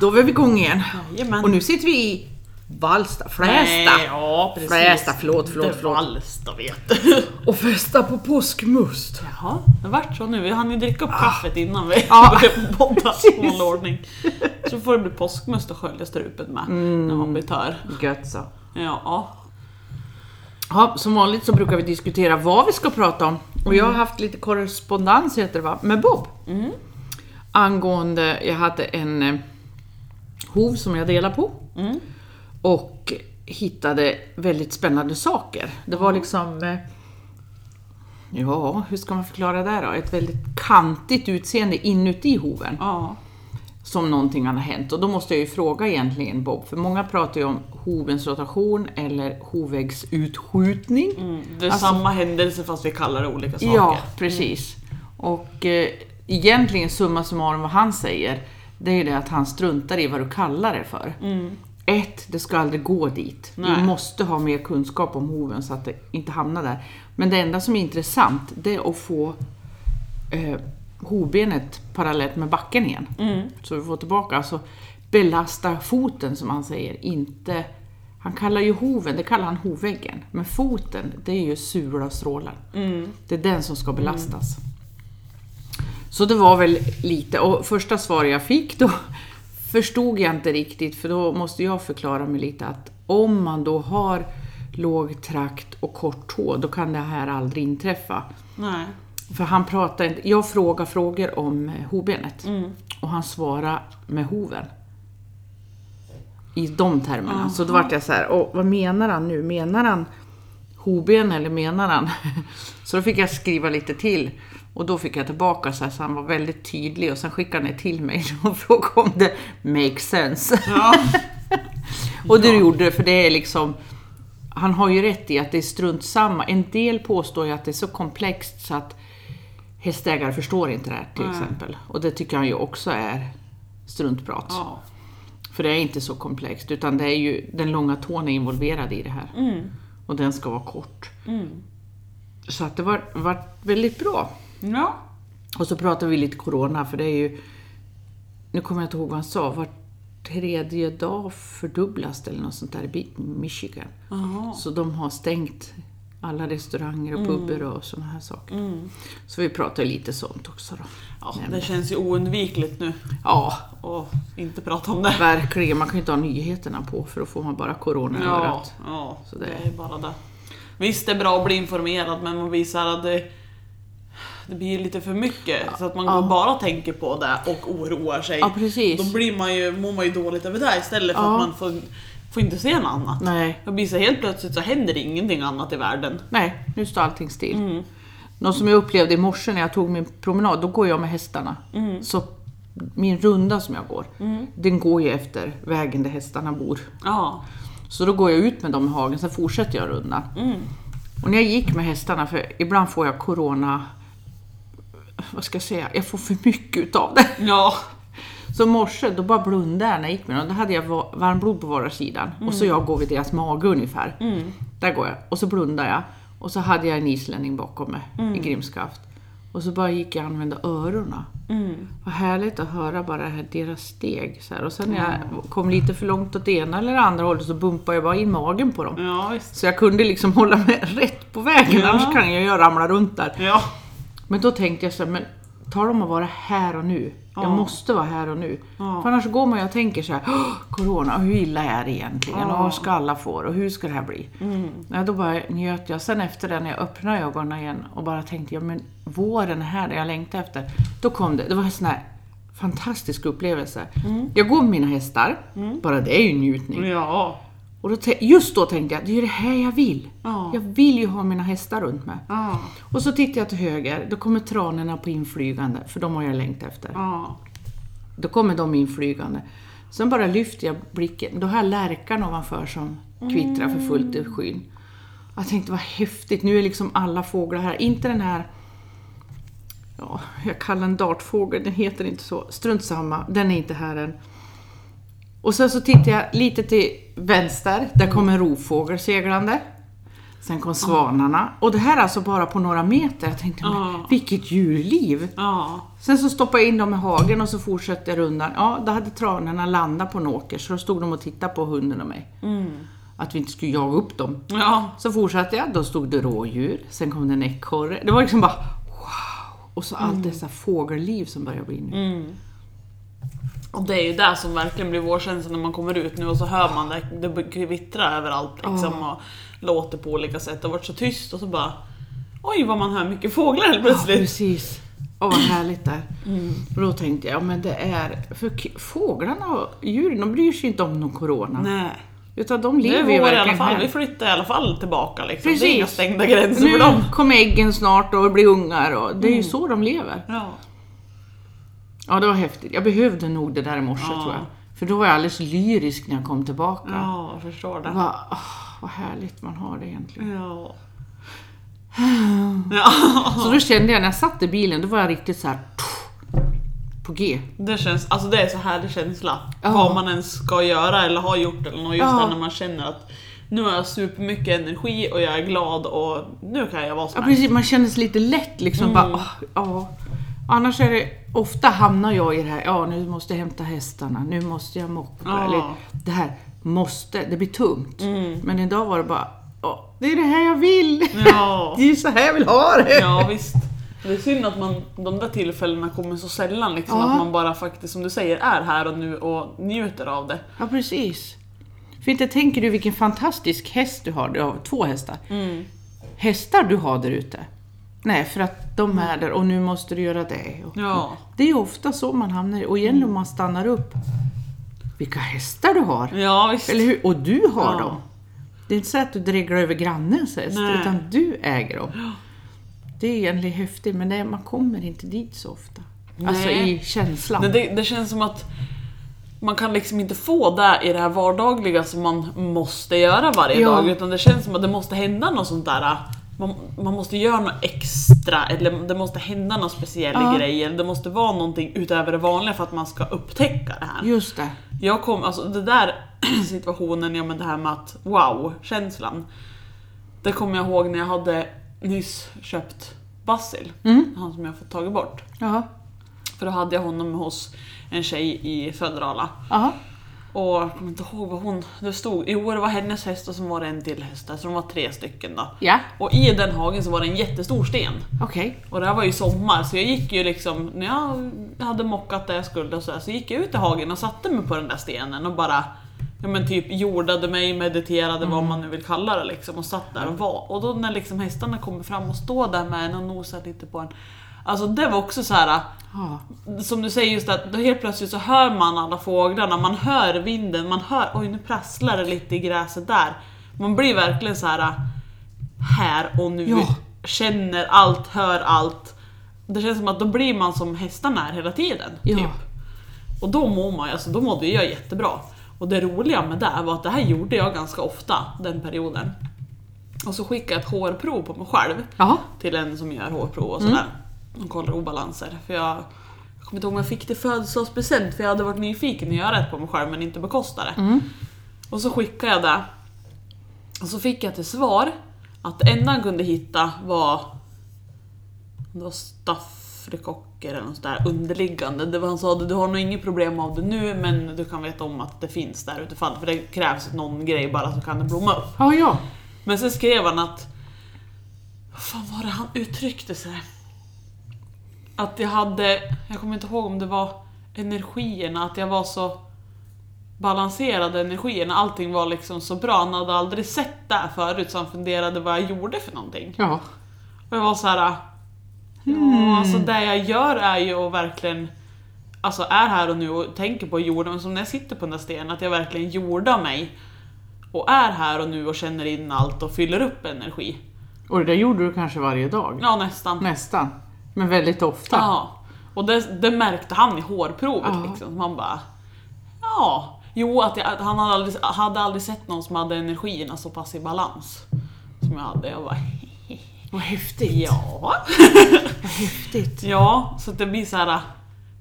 då var vi igång igen. Jajamän. Och nu sitter vi i Vallsta, Flästa. Nej, ja, precis. Flästa, förlåt, förlåt, förlåt. Vallsta vet du. Och festa på påskmust. Jaha, det vart så nu. Vi hann ju dricka upp kaffet innan vi Ja. började podda. Ordning. Så får det bli påskmust och skölja strupen med när man blir tör. Gött så. Ja. Ja, som vanligt så brukar vi diskutera vad vi ska prata om. Och jag har haft lite korrespondens heter det va, med Bob. Angående, jag hade en eh, hov som jag delar på. Och hittade väldigt spännande saker. Det var liksom, eh, ja hur ska man förklara det då? Ett väldigt kantigt utseende inuti hoven. ja. Som någonting har hänt. Och då måste jag ju fråga egentligen Bob, för många pratar ju om hovens rotation eller hoväggsutskjutning. Mm, det är Alltså- samma händelse fast vi kallar det olika saker. Ja, precis. Och eh, egentligen summa summarum vad han säger, det är ju det att han struntar i vad du kallar det för. Ett, det ska aldrig gå dit. Nej. Du måste ha mer kunskap om hoven så att det inte hamnar där. Men det enda som är intressant, det är att få eh, hovbenet parallellt med backen igen. Så vi får tillbaka, alltså belasta foten som han säger, inte han kallar ju hoven, det kallar han hovväggen. Men foten, det är ju sula strålar. Det är den som ska belastas. Så det var väl lite, och första svar jag fick då förstod jag inte riktigt, för då måste jag förklara mig lite att om man då har låg trakt och kort tå, då kan det här aldrig inträffa. Nej. För han pratar inte, jag frågar frågor om hovbenet och han svarar med hoven. I de termerna. Så då vart jag så här, "Åh, vad menar han nu? Menar han hovben eller menar han... Så då fick jag skriva lite till. Och då fick jag tillbaka så här, så han var väldigt tydlig och sen skickade han till mig och frågade om det makes sense. Ja. Och det gjorde det, för det är liksom... Han har ju rätt i att det är strunt samma. En del påstår ju att det är så komplext så att hästägare förstår inte det här till exempel. Och det tycker han ju också är struntprat. ja. För det är inte så komplext, utan det är ju den långa tån är involverad i det här. Och den ska vara kort. Så att det var, var väldigt bra. Ja. Och så pratade vi lite corona, för det är ju... Nu kommer jag inte ihåg vad han sa. Var tredje dag fördubblas det eller något sånt där i Michigan. Jaha. Så de har stängt alla restauranger och pubbar och såna här saker. Så vi pratade lite sånt också då. ja. Det känns ju oundvikligt nu Ja, att inte prata om det. verkligen. Man kan ju inte ha nyheterna på för då får man bara corona i Ja, örat. ja Så det... det- är bara det. Visst, det är bra att bli informerad, men man här att det, det blir lite för mycket. Så att man Ja. bara tänker på det och oroar sig. Ja, precis. Då blir man ju, mår man ju dåligt över det istället för Ja. att man får, får inte se något annat. Nej, Det blir så helt plötsligt så händer ingenting annat i världen. nej, nu står allting still. Mm. Något som jag upplevde i morse när jag tog min promenad, då går jag med hästarna. Mm. Så min runda som jag går, den går ju efter vägen där hästarna bor. Ja. Så då går jag ut med dem i hagen, sen fortsätter jag rundan. Mm. Och när jag gick med hästarna, för ibland får jag corona, vad ska jag säga, jag får för mycket utav det. Ja. Så morse, då bara blundade jag när jag gick med dem. Då hade jag va- varmblod på vardera sidan. Och så jag går vid deras mage ungefär. Där går jag. Och så blundade jag. Och så hade jag en islänning bakom mig i grimskaft. Och så bara gick jag och använde öronen. Vad härligt att höra bara det här, deras steg. Så här. Och sen när jag kom lite för långt åt ena eller andra hållet så bumpade jag bara in magen på dem. Ja, visst. Så jag kunde liksom hålla mig rätt på vägen, Ja. annars kan jag ju ramla runt där. Ja. Men då tänkte jag så här, men tar de att vara här och nu? Jag Ja. måste vara här och nu. Ja. För annars går man och tänker så här, "Åh, Corona, hur illa är det egentligen? Ja. Och vad ska alla få? Och hur ska det här bli? Ja, då bara njöt jag. Sen efter det, när jag öppnade ögonen igen och bara tänkte, ja men våren är här, det jag längtar efter. Då kom det, det var en sån här fantastisk upplevelse. Jag går med mina hästar, bara det är ju njutning. Ja. Och då, just då tänkte jag, det är ju det här jag vill. Ja. Jag vill ju ha mina hästar runt mig. Ja. Och så tittar jag till höger, då kommer tranorna på inflygande, för de har jag längtat efter. Ja. Då kommer de inflygande. Sen bara lyfter jag blicken, då har jag lärkan ovanför som kvittrar för fullt i skyn. Jag tänkte vad häftigt, nu är liksom alla fåglar här. Inte den här, ja, jag kallar den dartfågel, den heter inte så. Strunt samma, den är inte här än. Och sen så tittar jag lite till vänster, där kommer en rovfågel seglande. Sen kom svanarna. Och det här är alltså bara på några meter. Jag tänkte, men vilket djurliv! Sen så stoppade jag in dem i hagen och så fortsatte jag rundan. Ja, då hade tranorna landat på en åker så då stod de och tittade på hunden och mig. Att vi inte skulle jaga upp dem. Ja. Så fortsatte jag, då stod det rådjur, sen kom det en ekorre. Det var liksom bara wow! Och så allt dessa fågelliv som börjar bli nu. Och det är ju det som verkligen blir vårkänslan när man kommer ut nu och så hör man det, det kvittrar överallt liksom och låter på olika sätt. Det har varit så tyst och så bara Oj vad man hör mycket fåglar helt Ja, plötsligt. precis. Åh, vad härligt där. Och då tänkte jag, ja, men det är... För fåglarna och djuren, de bryr sig inte om någon corona. Nej. Utan de lever ju vår i alla verkligen fall, här. vi flyttar i alla fall tillbaka liksom. Det är Precis. inga stängda gränser Nu för dem. kommer äggen snart och blir ungar och det är ju så de lever. Ja. Ja, det var häftigt. Jag behövde nog det där i morse Ja. tror jag. För då var jag alldeles lyrisk när jag kom tillbaka. ja, jag förstår det. Vad, åh, vad härligt man har det egentligen. Ja. ja. Så då kände jag när jag satt i bilen, då var jag riktigt så här på G. Det känns, alltså det är så härlig känsla. Ja. Vad man ens ska göra eller har gjort eller något. Just Ja. när man känner att nu har jag supermycket energi och jag är glad och nu kan jag vara Ja som helst. precis, man känner sig lite lätt liksom. Bara, åh, ja. Annars är det, ofta hamnar jag i det här, ja nu måste jag hämta hästarna, nu måste jag mocka. Ja. Eller det här, måste, det blir tungt. Mm. Men idag var det bara, åh, det är det här jag vill! Ja. Det är så här jag vill ha det! ja visst. Det är synd att man, de där tillfällena kommer så sällan liksom. Ja. Att man bara faktiskt som du säger är här och nu och njuter av det. Ja, precis. För inte tänker du vilken fantastisk häst du har. Du har två hästar. Mm. Hästar du har där ute. Nej, för att de är där och nu måste du göra det. Och Ja. Det är ofta så man hamnar i. Och igen om man stannar upp. Vilka hästar du har! Ja visst. Eller hur? Och du har Ja. dem. Det är inte så att du dreglar över grannens häst, Nej. utan du äger dem. Det är egentligen häftigt, men det, man kommer inte dit så ofta. Alltså Nej. i känslan. Men det, det känns som att man kan liksom inte få det i det här vardagliga som man måste göra varje Ja. dag. Utan det känns som att det måste hända något sånt där. Man, man måste göra något extra, eller det måste hända någon speciell Ja. grej. Eller det måste vara någonting utöver det vanliga för att man ska upptäcka det här. Just det. Jag kom, alltså det där situationen, ja men det här med att wow-känslan. Det kommer jag ihåg när jag hade nyss köpt Basil. Mm. Han som jag fått tagit bort. Jaha. För då hade jag honom hos en tjej i Söderala. Jaha. Och jag kommer inte ihåg vad hon... Det stod... Jo, det var hennes häst och så var det en till häst där, så de var tre stycken då. Ja, Och i den hagen så var det en jättestor sten. okej. Och det här var ju sommar, så jag gick ju liksom... När jag hade mockat det jag skulle och så, här, så gick jag ut i hagen och satte mig på den där stenen och bara... Ja men typ jordade mig, mediterade, vad man nu vill kalla det liksom. Och satt där och var. Och då när liksom hästarna kommer fram och står där med en och nosar lite på en. Alltså det var också så här. Som du säger just att då helt plötsligt så hör man alla fåglarna, man hör vinden, man hör oj nu prasslar det lite i gräset där. Man blir verkligen så här här och nu, Ja. känner allt, hör allt. Det känns som att då blir man som hästarna är hela tiden. Ja. Typ. Och då mår man alltså då mådde jag jättebra. Och det roliga med det var att det här gjorde jag ganska ofta den perioden. Och så skickade jag ett hårprov på mig själv Jaha. till en som gör hårprov och sådär. Och kollar obalanser. För jag, jag kommer inte ihåg om jag fick det i födelsedagspresent för jag hade varit nyfiken att göra ett på mig själv men inte bekosta det. Mm. Och så skickade jag det. Och så fick jag till svar att det enda han kunde hitta var det var staffrekocker eller något där underliggande. Det var, han sa att du har nog inget problem av det nu men du kan veta om att det finns där utifall för det krävs någon grej bara så kan det blomma upp. Ja, ja. Men sen skrev han att... Vad fan var det han uttryckte sig? Att jag hade... Jag kommer inte ihåg om det var energierna, att jag var så balanserade energierna, allting var liksom så bra. Han hade aldrig sett det här förut så han funderade vad jag gjorde för någonting. Ja. Och jag var så här. Ja, alltså det jag gör är ju att verkligen Alltså är här och nu och tänker på jorden, men som när jag sitter på den där stenen, att jag verkligen jordar mig och är här och nu och känner in allt och fyller upp energi. Och det där gjorde du kanske varje dag? Ja, nästan. Nästan. Men väldigt ofta? Ja. Och det, det märkte han i hårprovet Ja. liksom. Man bara... Ja. Jo, att, jag, att han hade aldrig, hade aldrig sett någon som hade energierna så pass i balans. Som jag hade. Jag bara... Vad häftigt. Ja. Vad häftigt. Ja, så det blir så här.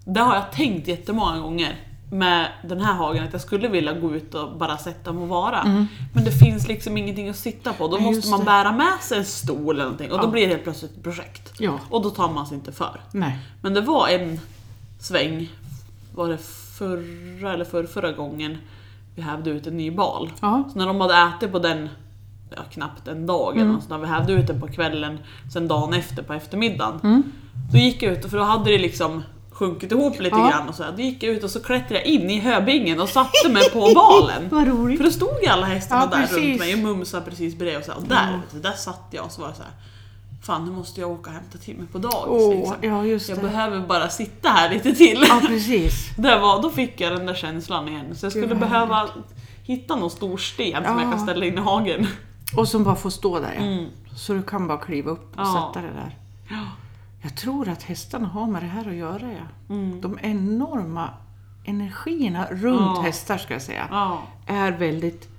Det har jag tänkt jättemånga gånger. Med den här hagen att jag skulle vilja gå ut och bara sätta mig och vara. Mm. Men det finns liksom ingenting att sitta på. Då Nej, måste man det. bära med sig en stol eller någonting och då Ja. blir det helt plötsligt ett projekt. Ja. Och då tar man sig inte för. Nej. Men det var en sväng, var det förra eller för förra gången vi hävde ut en ny bal. Ja. Så när de hade ätit på den, ja, knappt en dag eller något sånt, vi hävde ut den på kvällen, sen dagen efter på eftermiddagen. Då gick jag ut, för då hade det liksom sjunkit ihop lite Ja. grann och så. här. Då gick jag ut och så klättrade jag in i höbingen och satte mig på balen. Vad roligt. För då stod ju alla hästarna Ja, där runt precis. mig och mumsade precis bredvid och, så här, och där, du, där satt jag och så var det så här. Fan nu måste jag åka och hämta till mig på dagis. Åh, liksom. ja Jag behöver bara sitta här lite till. Ja, precis. Det var, då fick jag den där känslan igen. Så jag skulle behöva hitta någon stor sten som jag Ja. kan ställa in i hagen. Och som bara får stå där ja. Mm. Så du kan bara kliva upp och Ja. sätta det där. Jag tror att hästarna har med det här att göra ja. Mm. De enorma energierna runt Ja. hästar ska jag säga. Ja. Är väldigt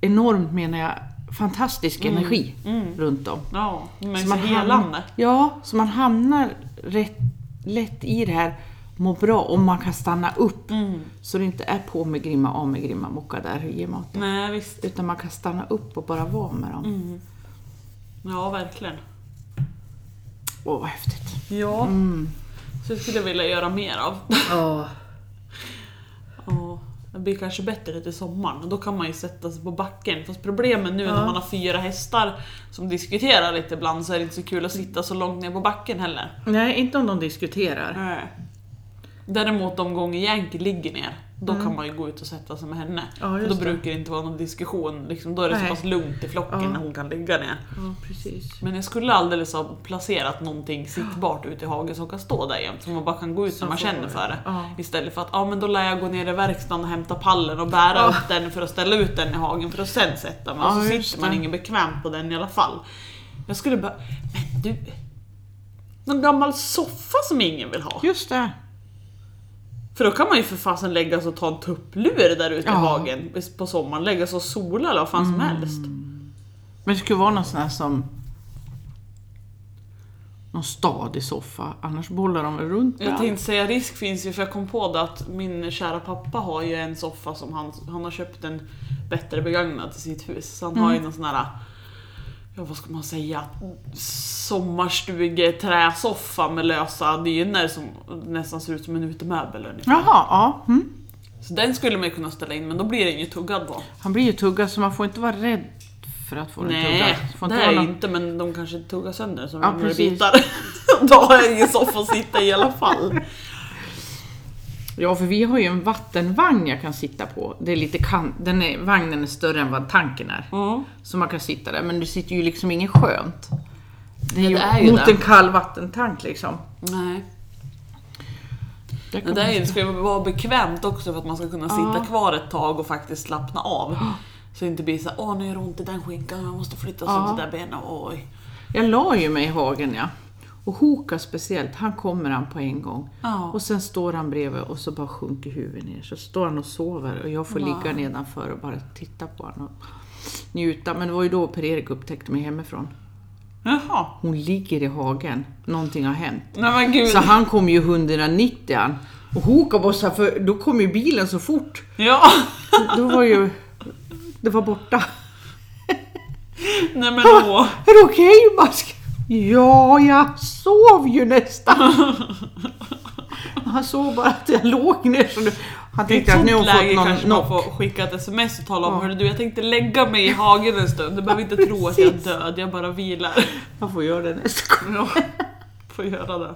enormt menar jag, fantastisk energi runt dem. Ja, är Så man helande. ja, så man hamnar rätt lätt i det här, må bra och man kan stanna upp. Mm. Så det inte är på med grimma, av med grimma, mocka där, ge mat. Nej visst. Utan man kan stanna upp och bara vara med dem. Mm. Ja, verkligen. Åh, vad häftigt. Ja, Mm. så det skulle jag vilja göra mer av. Ja. Ja, det blir kanske bättre till sommaren då kan man ju sätta sig på backen. Fast problemet nu Ja. när man har fyra hästar som diskuterar lite ibland så är det inte så kul att sitta så långt ner på backen heller. Nej, inte om de diskuterar. Nej. Däremot de gånger Yankee ligger ner, då kan man ju gå ut och sätta sig med henne. Mm. Ja, För då det. brukar det inte vara någon diskussion, liksom, då är det Nej. så pass lugnt i flocken Ja. när hon kan ligga ner. Ja. Men jag skulle alldeles ha placerat någonting sittbart ute i hagen som kan stå där jämt, så man bara kan gå ut när man känner för det. Istället för att ja, men då lär jag gå ner i verkstaden och hämta pallen och bära upp den för att ställa ut den i hagen för att sen sätta mig. Och så sitter man ingen bekvämt på den i alla fall. Jag skulle bara, men du, någon gammal soffa som ingen vill ha. Just det. För då kan man ju för fasen lägga sig och ta en tupplur där ute i Ja. hagen på sommaren. Lägga sig och sola eller vad fan Mm. som helst. Men det skulle vara någon sån här som... Någon stadig soffa, annars bollar de väl runt Jag tänkte säga risk finns ju för jag kom på det att min kära pappa har ju en soffa som han, han har köpt en bättre begagnad till sitt hus. Så han har ju någon sån här, ja vad ska man säga, sommarstugeträsoffa med lösa dynor som nästan ser ut som en utemöbel ungefär. Jaha, ja. Mm. Så den skulle man ju kunna ställa in men då blir den ju tuggad på. Han blir ju tuggad så man får inte vara rädd för att få den Nej, tuggad. Får det inte är vara ju någon- inte men de kanske tuggar sönder som Ja, precis. bitar. då har jag ingen soffa att sitta i alla fall. Ja, för vi har ju en vattenvagn jag kan sitta på. Det är lite kan... den är, vagnen är större än vad tanken är. Mm. Så man kan sitta där, men det sitter ju liksom inget skönt. Det är ju, det är ju mot det. en kall vattentank liksom. Nej. Där det, är, man ju- det ska ju vara bekvämt också för att man ska kunna sitta Ja. kvar ett tag och faktiskt slappna av. Så det inte blir så här, åh nu gör det ont i den skinkan, jag måste flytta Ja. så det där benet, oj. Jag la ju mig i hagen ja. Och Hoka speciellt, han kommer han på en gång. Ja. Och sen står han bredvid och så bara sjunker huvudet ner. Så står han och sover och jag får Ja. ligga nedanför och bara titta på honom och njuta. Men det var ju då Per-Erik upptäckte mig hemifrån. Jaha. Hon ligger i hagen, någonting har hänt. Nej. Så han kom ju 190 han. Och Hoka bara för då kom ju bilen så fort. Ja. Då var ju... Det var borta. Nej men åh. Är det okej Mask? Ja, jag sov ju nästan. Han såg bara att jag låg ner så nu, han tänkte att nu har fått kanske någon man knock. får skicka ett sms och tala om Ja. du jag tänkte lägga mig i hagen en stund. Du behöver inte tro att jag är död, jag bara vilar. Jag får göra det nästa gång. Ja. Får göra det.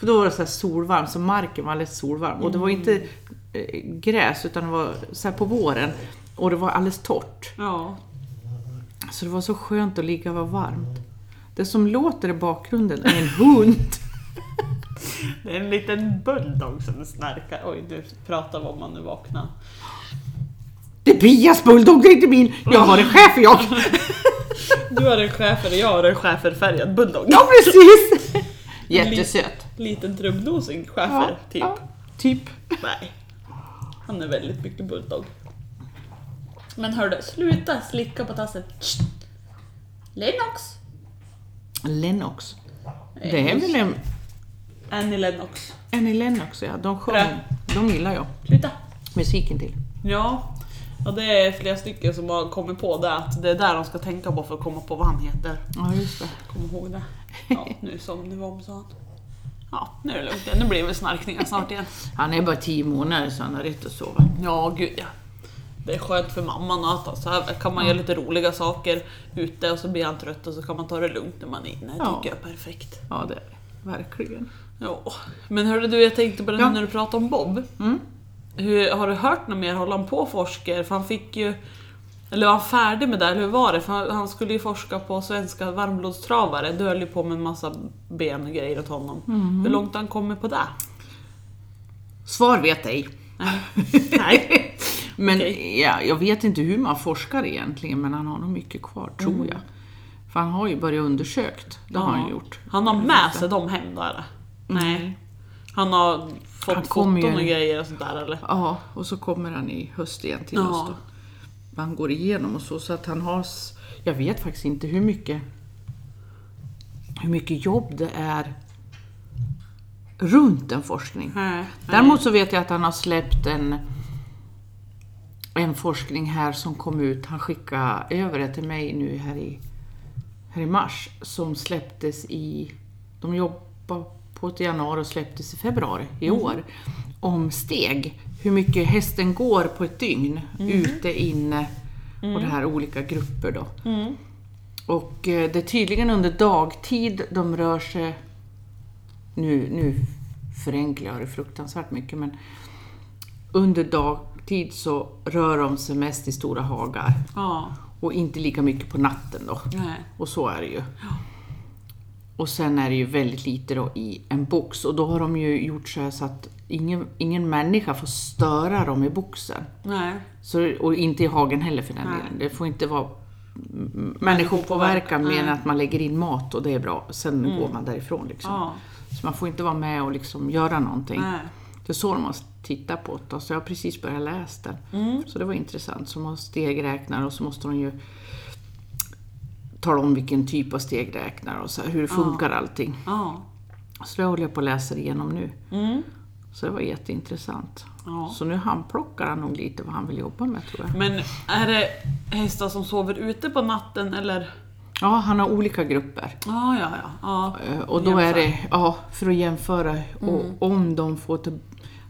För då var det så här solvarm, så marken var alldeles solvarm. Och det var inte eh, gräs utan det var så på våren. Och det var alldeles torrt. Ja. Så det var så skönt att ligga och vara varmt. Det som låter i bakgrunden är en hund. Det är en liten bulldog som snarkar. Oj, du pratar om man nu vaknar. Det är Pias bulldog, det är inte min. Jag har en schäfer jag. Du har en schäfer och jag har en schäferfärgad bulldog. Ja precis! Jättesöt. Liten trubbnosig schäfer, typ. ja, typ. Nej. Han är väldigt mycket bulldog. Men hördu, sluta slicka på tassen. Lennox. Lennox. Det är väl en, Annie Lennox. en i Lennox ja, de sjöng. De gillar jag. Sluta. musiken till. Ja. ja, det är flera stycken som har kommit på det, att det är där de ska tänka på för att komma på vad han heter. Ja, just det. Kom ihåg det. Ja, nu somnade vi om sa han. Ja, nu är det lugnt. Nu blir det väl snarkningar snart igen. Han är bara tio månader så han har rätt att sova. Ja, gud ja. Det är skönt för mamman att han så här kan man göra lite roliga saker ute och så blir han trött och så kan man ta det lugnt när man är inne. Det Ja. tycker jag är perfekt. Ja, det är det. Verkligen. Ja. Men hörde du, jag tänkte på det Ja. när du pratade om Bob. Mm. Hur, har du hört något mer? Håller han på och forskar? För han fick ju... Eller var han färdig med det? Eller hur var det? För han- han skulle ju forska på svenska varmblodstravare. Du höll ju på med en massa ben och grejer åt honom. Mm. Hur långt har han kommit på det? Svar vet ej. Nej. Men Okej. ja, jag vet inte hur man forskar egentligen, men han har nog mycket kvar, tror Mm. jag. För han har ju börjat undersökt. Det har han Ja. gjort. Han har med sig dem hem då eller? Nej. Han har fått Mm. Han foton ju- och grejer och sånt där eller? Ja, och så kommer han i höst igen till Ja. oss då. Han går igenom och så, så att han har... Jag vet faktiskt inte hur mycket... Hur mycket jobb det är runt en forskning. Nej. Däremot så vet jag att han har släppt en, en forskning här som kom ut. Han skickade över det till mig nu här i, här i mars. Som släpptes i... De jobbade på ett januari och släpptes i februari i år. Om steg. Hur mycket hästen går på ett dygn. Ute, inne och det här olika grupper då. Mm. Och eh, det är tydligen under dagtid de rör sig, nu, nu förenklar jag det fruktansvärt mycket, men under dagtid så rör de sig mest i stora hagar Ja. och inte lika mycket på natten då. Nej. Och så är det ju. Och sen är det ju väldigt lite då i en box och då har de ju gjort så så att ingen, ingen människa får störa dem i boxen. Nej. Så, och inte i hagen heller för den Nej. delen. Det får inte vara mm, människopåverkan mer än att man lägger in mat och det är bra. Sen går man därifrån liksom. Ja. Så man får inte vara med och liksom göra någonting. Nej. Det är så de har tittat på det. Så jag har precis börjat läsa den. Så det var intressant. Så de har stegräknare och så måste de ju tala om vilken typ av stegräknare och så här, hur funkar allting. Ja. Så det håller jag på att läsa igenom nu. Mm. Så det var jätteintressant. Ja. Så nu handplockar han nog lite vad han vill jobba med tror jag. Men är det hästar som sover ute på natten eller? Ja, han har olika grupper. Ja, ja, ja. ja. Eh, Och då är Jämför. det, ja, för att jämföra. Och om de får till,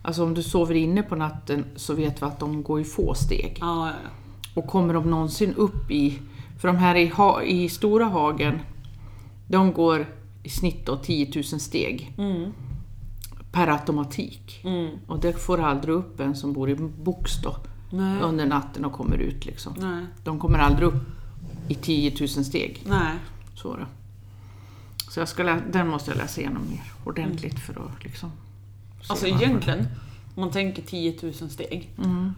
Alltså om du sover inne på natten så vet vi att de går i få steg. Ja, ja, ja. Och kommer de någonsin upp i... För de här i, ha, i stora hagen, de går i snitt då 10 000 steg Mm. per automatik. Mm. Och det får aldrig upp en som bor i box då, under natten och kommer ut. Liksom. Nej. De kommer aldrig upp i 10 000 steg. Nej. Så, då. så jag ska den måste jag läsa igenom mer ordentligt för att liksom... Alltså egentligen, om man tänker 10 000 steg. Mm.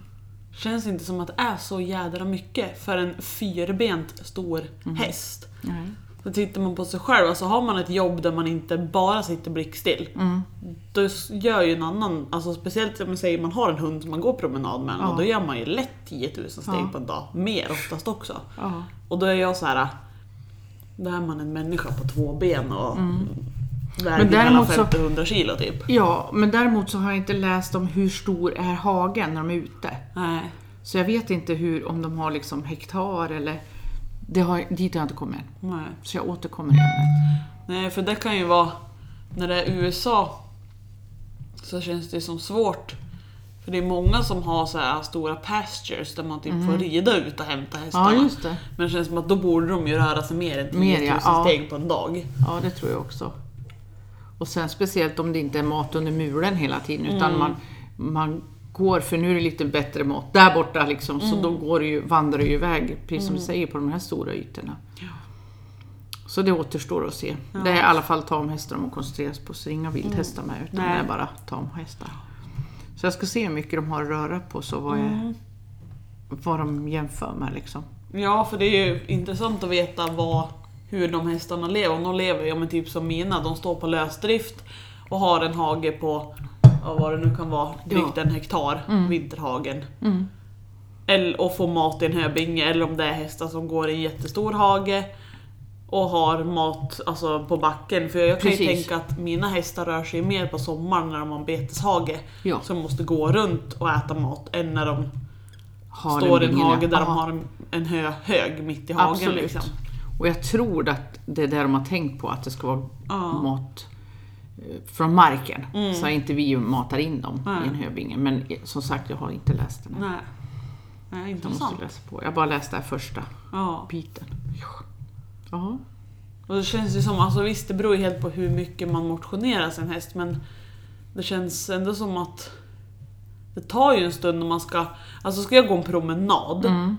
Känns inte som att det är så jädra mycket för en fyrbent stor Mm. häst. Nej. Så tittar man på sig själv, alltså har man ett jobb där man inte bara sitter blickstill. Mm. Då gör ju en annan, alltså speciellt om man säger man har en hund som man går promenad med, Ja. och då gör man ju lätt 10 000 steg Ja. på en dag. Mer oftast också. Ja. Och då är jag så här. Då är man en människa på två ben och väger Men däremot så- 50 och 100 kilo typ. ja, men däremot så har jag inte läst om hur stor är hagen när de är ute. Nej. Så jag vet inte hur, om de har liksom hektar eller... Det har, dit har jag inte kommit än. Nej. Så jag återkommer i ämnet. Nej, för det kan ju vara, när det är USA så känns det som svårt. För det är många som har så här stora pastures där man typ får rida ut och hämta hästarna. Mm. Ja, just det. Men det känns som att då borde de ju röra sig mer än 10 000 Mer, ja. Ja. steg på en dag. Ja, det tror jag också. Och sen speciellt om det inte är mat under mulen hela tiden, utan Mm. man, man går, för nu är det lite bättre mat där borta liksom, så Mm. då går det ju, vandrar det ju iväg, precis som du säger, på de här stora ytorna. Så det återstår att se. Det är i alla fall tamhästar de koncentreras på, så det är inga vildhästar med, utan Mm. Nej. det är bara tamhästar. Så jag ska se hur mycket de har att röra på, så vad, är, Mm. vad de jämför med liksom. Ja, för det är ju intressant att veta vad, hur de hästarna lever. Om de lever ja, men typ som mina, de står på lösdrift och har en hage på, ja, vad det nu kan vara, drygt Ja. en hektar, vinterhagen. Mm. Eller, och får mat i en höbinge, eller om det är hästar som går i en jättestor hage. och har mat alltså, på backen. För jag kan ju Precis. tänka att mina hästar rör sig mer på sommaren när de har en beteshage. Ja. Som måste gå runt och äta mat än när de Har står i en hage där Ja. de har en, en hö, hög mitt i hagen. Absolut. Liksom. Och jag tror att det är det de har tänkt på, att det ska vara Ja. mat eh, från marken. Så att inte vi matar in dem Nej. i en höbinge. Men eh, som sagt, jag har inte läst den. här. Nej. Nej, Jag intressant. måste läsa på. Jag bara läste den första Ja. biten. Ja. Och det känns ju som, alltså visst det beror ju helt på hur mycket man motionerar sin häst men det känns ändå som att det tar ju en stund när man ska, alltså ska jag gå en promenad Mm.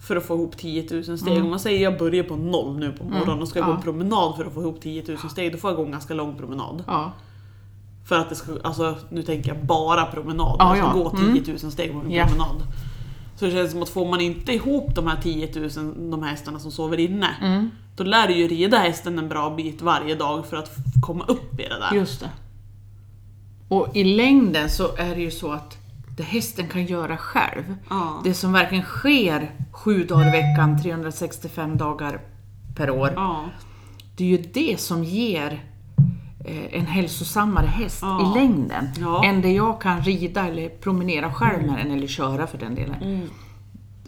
För att få ihop 10 000 steg, om man säger jag börjar på noll nu på morgonen och ska gå Mm. Ja. en promenad för att få ihop 10 000 steg, då får jag gå en ganska lång promenad. ja. För att det ska, alltså nu tänker jag bara promenad, Ja, jag ska gå Mm. 10 000 steg på en Ja. promenad. Så det känns som att får man inte ihop de här 10 000, de här hästarna som sover inne, Mm. då lär du ju rida hästen en bra bit varje dag för att komma upp i det där. Just det. Och i längden så är det ju så att det hästen kan göra själv, Ja. det som verkligen sker sju dagar i veckan, 365 dagar per år, Ja. det är ju det som ger eh, en hälsosammare häst Ja. i längden. Än det jag kan rida eller promenera själv med den, eller köra för den delen. Mm.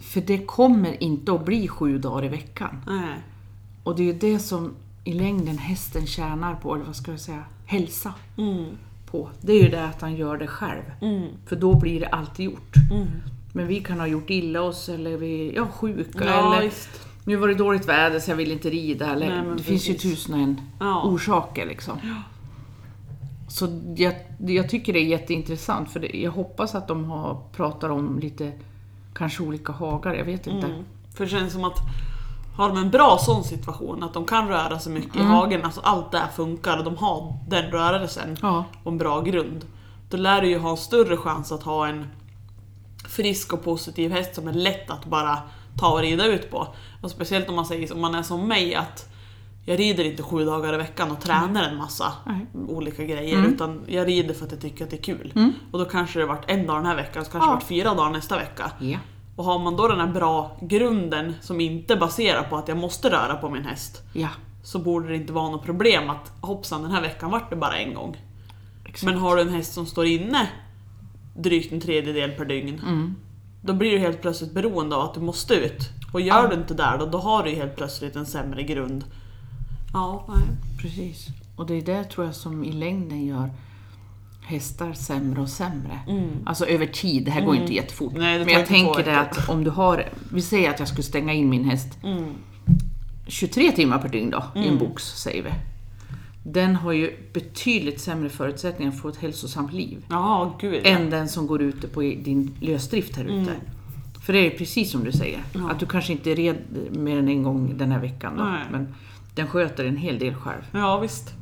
För det kommer inte att bli sju dagar i veckan. Nej. Och det är ju det som i längden hästen tjänar på, eller vad ska jag säga, hälsa Mm. På. Det är ju det att han gör det själv. Mm. För då blir det alltid gjort. Mm. Men vi kan ha gjort illa oss eller vi är ja, sjuka Ja, eller nu var det dåligt väder så jag vill inte rida. Eller, Nej, det finns ju tusen och en Ja. orsaker liksom. Så jag, jag tycker det är jätteintressant för det, jag hoppas att de har pratat om lite, kanske olika hagar, jag vet inte. Mm. För det känns som att har de en bra sån situation, att de kan röra sig mycket Mm. i hagen, alltså allt det här funkar och de har den rörelsen Ja, och en bra grund. Då lär du ju ha en större chans att ha en frisk och positiv häst som är lätt att bara ta och rida ut på. Och speciellt om man säger om man är som mig att jag rider inte sju dagar i veckan och tränar en massa Nej. olika grejer Mm. utan jag rider för att jag tycker att det är kul. Mm. Och då kanske det varit en dag den här veckan, så kanske Ja. det varit fyra dagar nästa vecka. ja. Och har man då den här bra grunden som inte baserar på att jag måste röra på min häst ja. så borde det inte vara något problem att hoppsan den här veckan vart det bara en gång. Exakt. Men har du en häst som står inne drygt en tredjedel per dygn, Mm. då blir du helt plötsligt beroende av att du måste ut. Och gör Ja. du inte där då, då har du helt plötsligt en sämre grund. Ja, nej. Precis. Och det är det tror jag som i längden gör hästar sämre och sämre. Alltså över tid, det här går inte jättefort. Mm. Nej, det Men jag inte tänker det att om du har, vi säger att jag skulle stänga in min häst Mm. 23 timmar per dygn då, i en Mm. box säger vi. Den har ju betydligt sämre förutsättningar att få ett hälsosamt liv. Ja, gud ja. Än den som går ute på din lösdrift här ute. Mm. För det är precis som du säger, Ja. att du kanske inte är red mer än en gång den här veckan då, Nej. men den sköter en hel del själv. Ja, visst.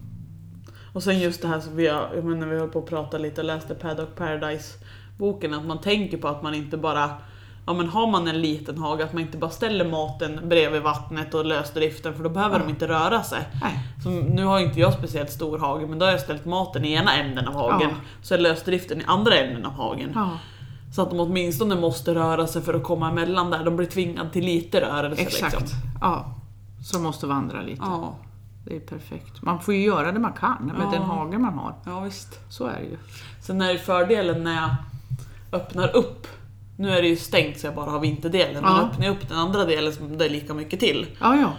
Och sen just det här som vi jag menar, vi höll på att prata lite och läste Paddock Paradise-boken, att man tänker på att man inte bara Ja men har man en liten hage, att man inte bara ställer maten bredvid vattnet och lösdriften för då behöver de inte röra sig. Nu har inte jag speciellt stor hage men då har jag ställt maten i ena änden av hagen, Ja. så är lösdriften i andra änden av hagen. Ja, Så att de åtminstone måste röra sig för att komma emellan där, de blir tvingade till lite rörelse. exakt. Liksom. Ja, så måste vandra lite. Ja, Det är perfekt. Man får ju göra det man kan med Ja. den hage man har. ja visst. Så är det ju. Sen är det fördelen när jag öppnar upp, nu är det ju stängt så jag bara har vinterdelen, men Ja. öppnar jag upp den andra delen som det är lika mycket till. Ja, ja.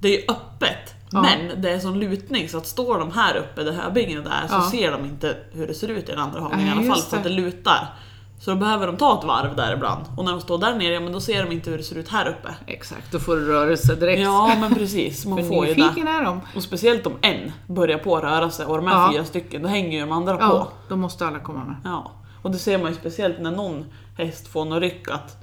Det är ju öppet, Ja. men det är sån lutning så att står de här uppe, det här bingen där, så ser de inte hur det ser ut i den andra hagen i alla fall, för att det det. lutar. Så då behöver de ta ett varv där ibland. Och när de står där nere, ja, men då ser de inte hur det ser ut här uppe. Exakt, då får du rörelse direkt. Ja men precis, man För får ju det. är de. Och speciellt om en börjar på att röra sig och de här Ja. fyra stycken, då hänger ju de andra på. Ja, då måste alla komma med. Ja, och det ser man ju speciellt när någon häst får något ryck att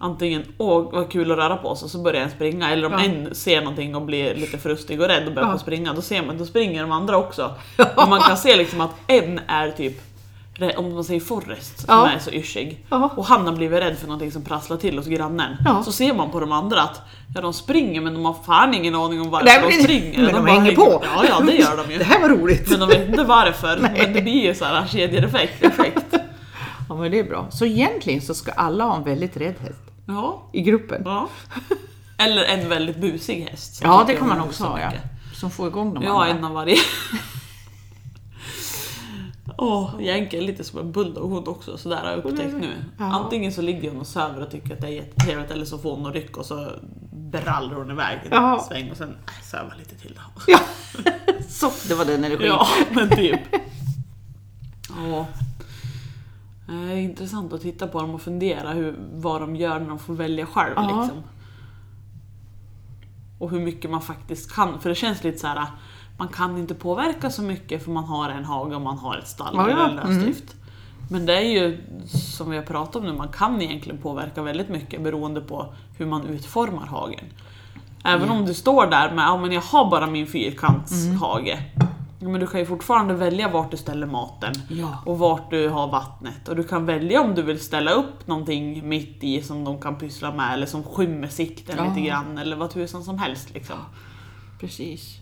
antingen åh vad kul att röra på sig, så börjar en springa. Eller om Ja. en ser någonting och blir lite frustig och rädd och börjar Ja. på springa, då ser man, då springer de andra också. Och man kan se liksom att en är typ om man säger Forrest, som Ja. är så yrsig. Ja. Och han har blivit rädd för någonting som prasslar till hos grannen. Ja. Så ser man på de andra att ja, de springer men de har fan ingen aning om varför Nej, de springer. men de bara hänger på. Ja, ja det gör de ju. Det här var roligt. Men de vet inte varför. Men det blir ju så här kedjeeffekt. Effekt. Ja, men det är bra. Så egentligen så ska alla ha en väldigt rädd häst Ja, i gruppen. ja. Eller en väldigt busig häst. som Ja, det kan man också ha, ja. Som får igång de Vi har en av varje. Åh, Jänke är lite som en bulldog hon också, så där har jag upptäckt nu. Antingen så ligger hon och söver och tycker att det är jättetrevligt eller så får hon en ryck och så brallrar hon iväg en Ja. sväng och sen äh, sövar lite till då. Ja, så, det var den energin. Ja, men typ. Ja. Det är intressant att titta på dem och fundera hur, vad de gör när de får välja själv. Liksom. Och hur mycket man faktiskt kan. För det känns lite så här. Man kan inte påverka så mycket för man har en hage och man har ett stall Ja, eller en lösdrift. Men det är ju som vi har pratat om nu, man kan egentligen påverka väldigt mycket beroende på hur man utformar hagen. Även om du står där med, ja men jag har bara min fyrkantshage. Ja, men du kan ju fortfarande välja vart du ställer maten Ja. och vart du har vattnet. Och du kan välja om du vill ställa upp någonting mitt i som de kan pyssla med eller som skymmer sikten Ja. lite grann eller vad tusan som helst. Liksom. Precis.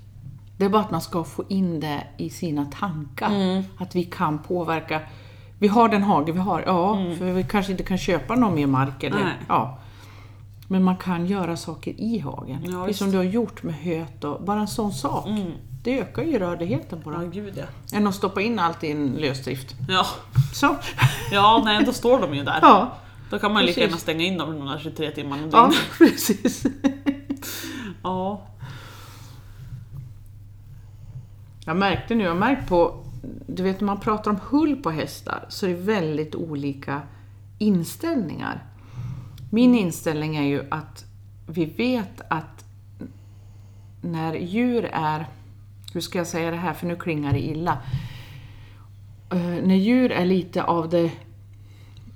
Det är bara att man ska få in det i sina tankar. Mm. Att vi kan påverka. Vi har den hage vi har, ja, för vi kanske inte kan köpa någon mer mark. Eller, Mm. Nej. ja. Men man kan göra saker i hagen. Ja, Precis som du har gjort med höet och bara en sån sak. Det ökar ju rörligheten på Ja, den. gud ja. Än att stoppa in allt i en lösdrift. Ja, Så. ja nej, då står de ju där. Ja, Då kan man ju lika gärna stänga in dem de där 23 timmarna ja precis. Ja. Jag märkte nu, jag har märkt på, du vet när man pratar om hull på hästar så är det väldigt olika inställningar. Min inställning är ju att vi vet att när djur är, hur ska jag säga det här för nu klingar det illa. Eh, när djur är lite av det,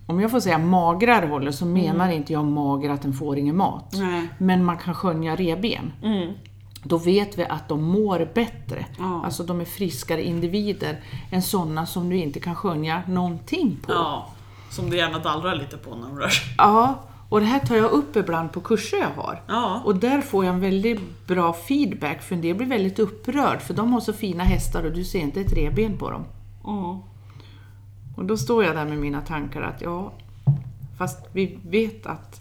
om jag får säga magrare hållet så menar inte jag mager att den får ingen mat. Nej. Men man kan skönja revben Mm. Då vet vi att de mår bättre. Ja. Alltså de är friskare individer än sådana som du inte kan skönja någonting på. Ja. Som det gärna dallrar lite på när de rör sig. Ja, och det här tar jag upp ibland på kurser jag har. Ja. Och där får jag en väldigt bra feedback, för en del blir väldigt upprörd, för de har så fina hästar och du ser inte ett revben på dem. Mm. Och då står jag där med mina tankar att ja, fast vi vet att...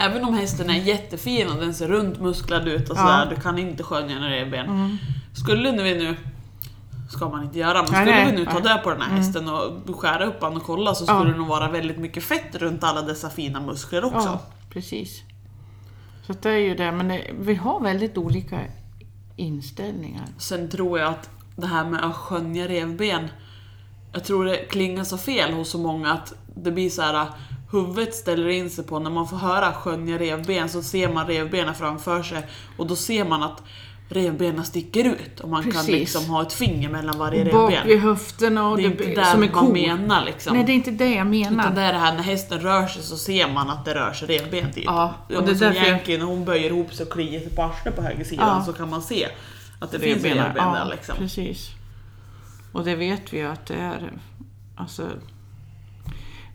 Även om hästen är jättefin och den ser runt musklad ut och Ja. sådär, du kan inte skönja när det är ben. Skulle nu vi nu, ska man inte göra, men skulle nej, vi nu ta död på den här hästen och skära upp han och kolla så Ja. skulle det nog vara väldigt mycket fett runt alla dessa fina muskler också. Ja, precis. Så det är ju det, men det, vi har väldigt olika inställningar. Sen tror jag att det här med att skönja revben, jag tror det klingar så fel hos så många att det blir så här huvudet ställer in sig på när man får höra skönja revben så ser man revbenen framför sig och då ser man att revbenen sticker ut och man kan Precis. liksom ha ett finger mellan varje Bak vid revben. höfterna och Det är det, inte som där en man menar liksom. Nej, det är inte det jag menar. Utan det är det här när hästen rör sig så ser man att det rör sig revben typ. Ja, och Ja, det är som därför Yankee när hon böjer ihop sig och kliar sig på arslet på höger sidan Ja. så kan man se att det finns Revbenen, revben ja, där liksom. precis. Och det vet vi ju att det är. Alltså,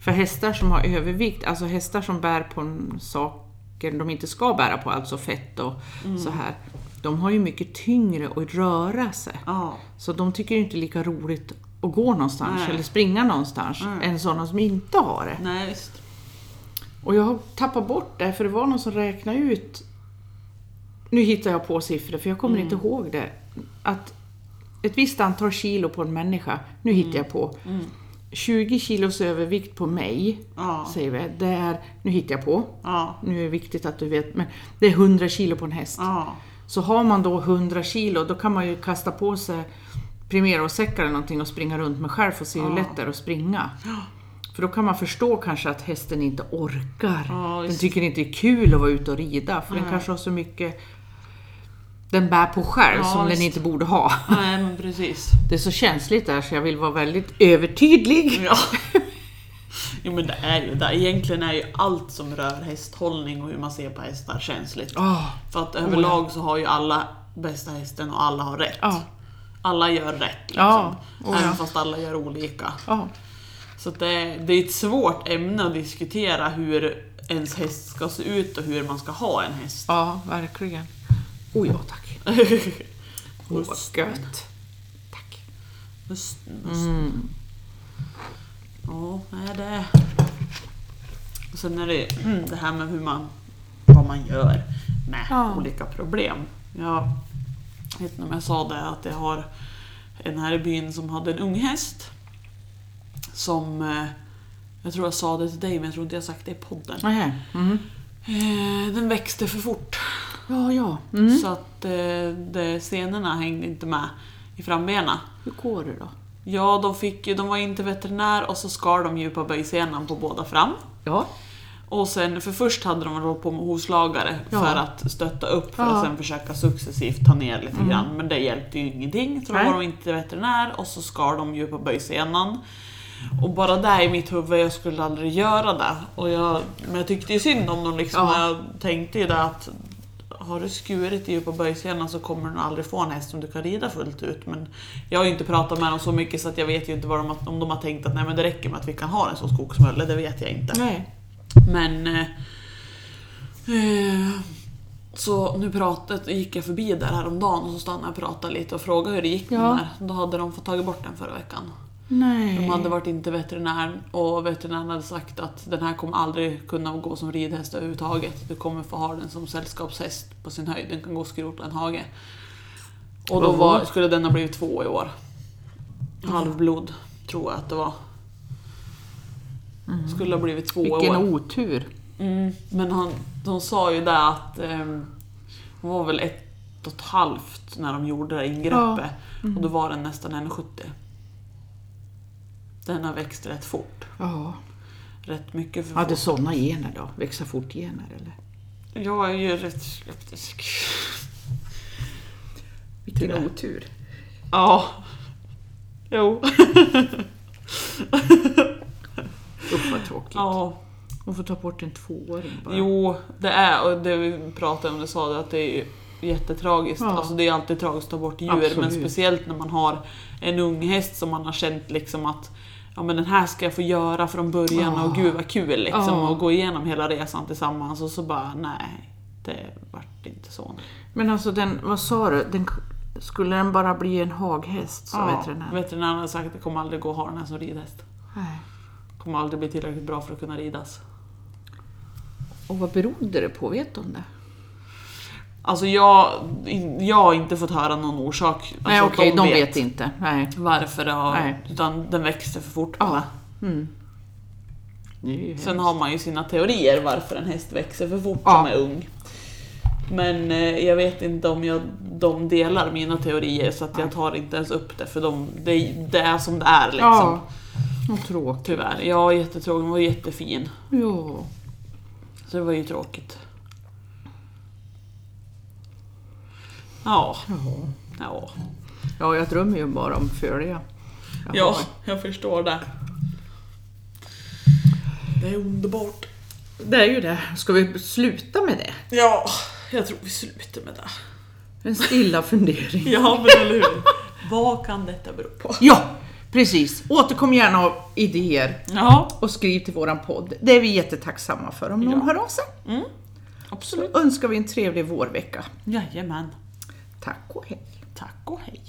för hästar som har övervikt, alltså hästar som bär på saker de inte ska bära på, alltså fett och Mm. så här. De har ju mycket tyngre att röra sig. Ja. Så de tycker inte lika roligt att gå någonstans Nej. eller springa någonstans än sådana som inte har det. Nej. Och jag har tappat bort det, för det var någon som räknade ut, nu hittar jag på siffror för jag kommer Mm. inte ihåg det, att ett visst antal kilo på en människa, nu hittar Mm. jag på, 20 kilos övervikt på mig, Ja. säger vi, det är, nu hittar jag på, Ja. nu är det viktigt att du vet, men det är 100 kilo på en häst. Ja. Så har man då 100 kilo, då kan man ju kasta på sig Primero-säckar eller någonting och springa runt med själv att se hur lätt det är att springa. För då kan man förstå kanske att hästen inte orkar. Den tycker inte det är kul att vara ute och rida, för den kanske har så mycket den bär på själv Ja, som visst. den inte borde ha. Nej, men precis. Det är så känsligt där så jag vill vara väldigt övertydlig. Ja. Jo men det är ju det. Egentligen är ju allt som rör hästhållning och hur man ser på hästar känsligt. Åh, För att överlag så har ju alla bästa hästen och alla har rätt. Ja. Alla gör rätt liksom. Ja, oh ja. Även fast alla gör olika. ja. Så det, det är ett svårt ämne att diskutera hur ens häst ska se ut och hur man ska ha en häst. ja, verkligen. Oh ja, tack. Åh, vad gött. Tack. Musten, musten. Mm. Ja, nej det... Och sen är det mm, det här med hur man vad man gör med Ja. olika problem. Jag vet inte om jag sa det, att jag har en här i byn som hade en ung häst. Som, eh, jag tror jag sa det till dig men jag tror inte jag sagt det i podden. Mhm. Eh, Den växte för fort. Ja, ja. Mm. Så att eh, det, senorna hängde inte med i frambena. Hur går det då? Ja, de, fick, de var in till veterinär och så skar de djupa böjsenan på båda fram. Ja. Och sen, för först hade de hållit på med hovslagare Ja. för att stötta upp för Ja. att sen försöka successivt ta ner lite grann. Men det hjälpte ju ingenting. Så då var de inte veterinär och så skar de djupa böjsenan. Och bara där i mitt huvud, jag skulle aldrig göra det. Och jag, men jag tyckte ju synd om dem liksom. Ja. Jag tänkte ju det att har du skurit i djupa böjsenan så kommer du aldrig få en häst som du kan rida fullt ut. Men jag har ju inte pratat med dem så mycket så att jag vet ju inte vad de, om de har tänkt att nej men det räcker med att vi kan ha en som skogsmölle, det vet jag inte. Nej. Men... Eh, eh, så nu pratade, gick jag förbi där häromdagen och så stannade jag och pratade lite och frågade hur det gick med Ja. den där. Då hade de fått tagit bort den förra veckan. Nej. De hade varit in till veterinären och veterinären hade sagt att den här kommer aldrig kunna gå som ridhäst överhuvudtaget. Du kommer få ha den som sällskapshäst på sin höjd. Den kan gå och skrota en hage. Och då var, skulle den ha blivit två i år. Halvblod, tror jag att det var. Skulle ha blivit två i Vilken år. otur. Mm, men han, de sa ju det att um, hon var väl ett och ett halvt när de gjorde det ingreppet. Och då var den nästan 1,70. Den har växt rätt fort. Ja. Rätt mycket för Hade fort. sådana gener då? Växa fort-gener eller? Jag är ju rätt skeptisk. Vilken Det. otur. Ja. Jo. Usch vad tråkigt. Ja. Hon får ta bort en tvååring bara. Jo, det är, och det vi pratade om, det sa det, att det är ju jättetragiskt. Ja. Alltså det är alltid tragiskt att ta bort djur, Absolut. men speciellt när man har en ung häst som man har känt liksom att ja men den här ska jag få göra från början Ja. och gud vad kul liksom Ja. och gå igenom hela resan tillsammans och så bara nej, det vart inte så. Men alltså den, vad sa du? Den, skulle den bara bli en haghäst sa veterinären? veterinären har sagt att det kommer aldrig gå att ha den här som ridhäst. Nej. Kommer aldrig bli tillräckligt bra för att kunna ridas. Och vad berodde det på? Vet du om det? Alltså jag, jag har inte fått höra någon orsak. Alltså Nej okej, de, vet. inte. Nej. varför det har, Nej. utan den växte för fort Ja. bara. Mm. Sen har man ju sina teorier varför en häst växer för fort Ja. som är ung. Men eh, jag vet inte om jag, de delar mina teorier så att jag tar inte ens upp det för de, det, det är som det är liksom. Ja. Tråkigt. Tyvärr. Ja, jättetråkigt. Den var jättefin. Ja. Så det var ju tråkigt. Ja. Ja. Ja, Ja, jag drömmer ju bara om följa. Ja jag förstår det. Det är underbart. Det är ju det. Ska vi sluta med det? Ja, jag tror vi slutar med det. En stilla fundering. Ja, men eller hur? Vad kan detta bero på? Ja, precis. Återkom gärna av idéer Ja, och skriv till våran podd. Det är vi jättetacksamma för om någon Ja. hör av sig. absolut. Önskar vi en trevlig vårvecka. Jajamän. Tack och hej. Tack och hej.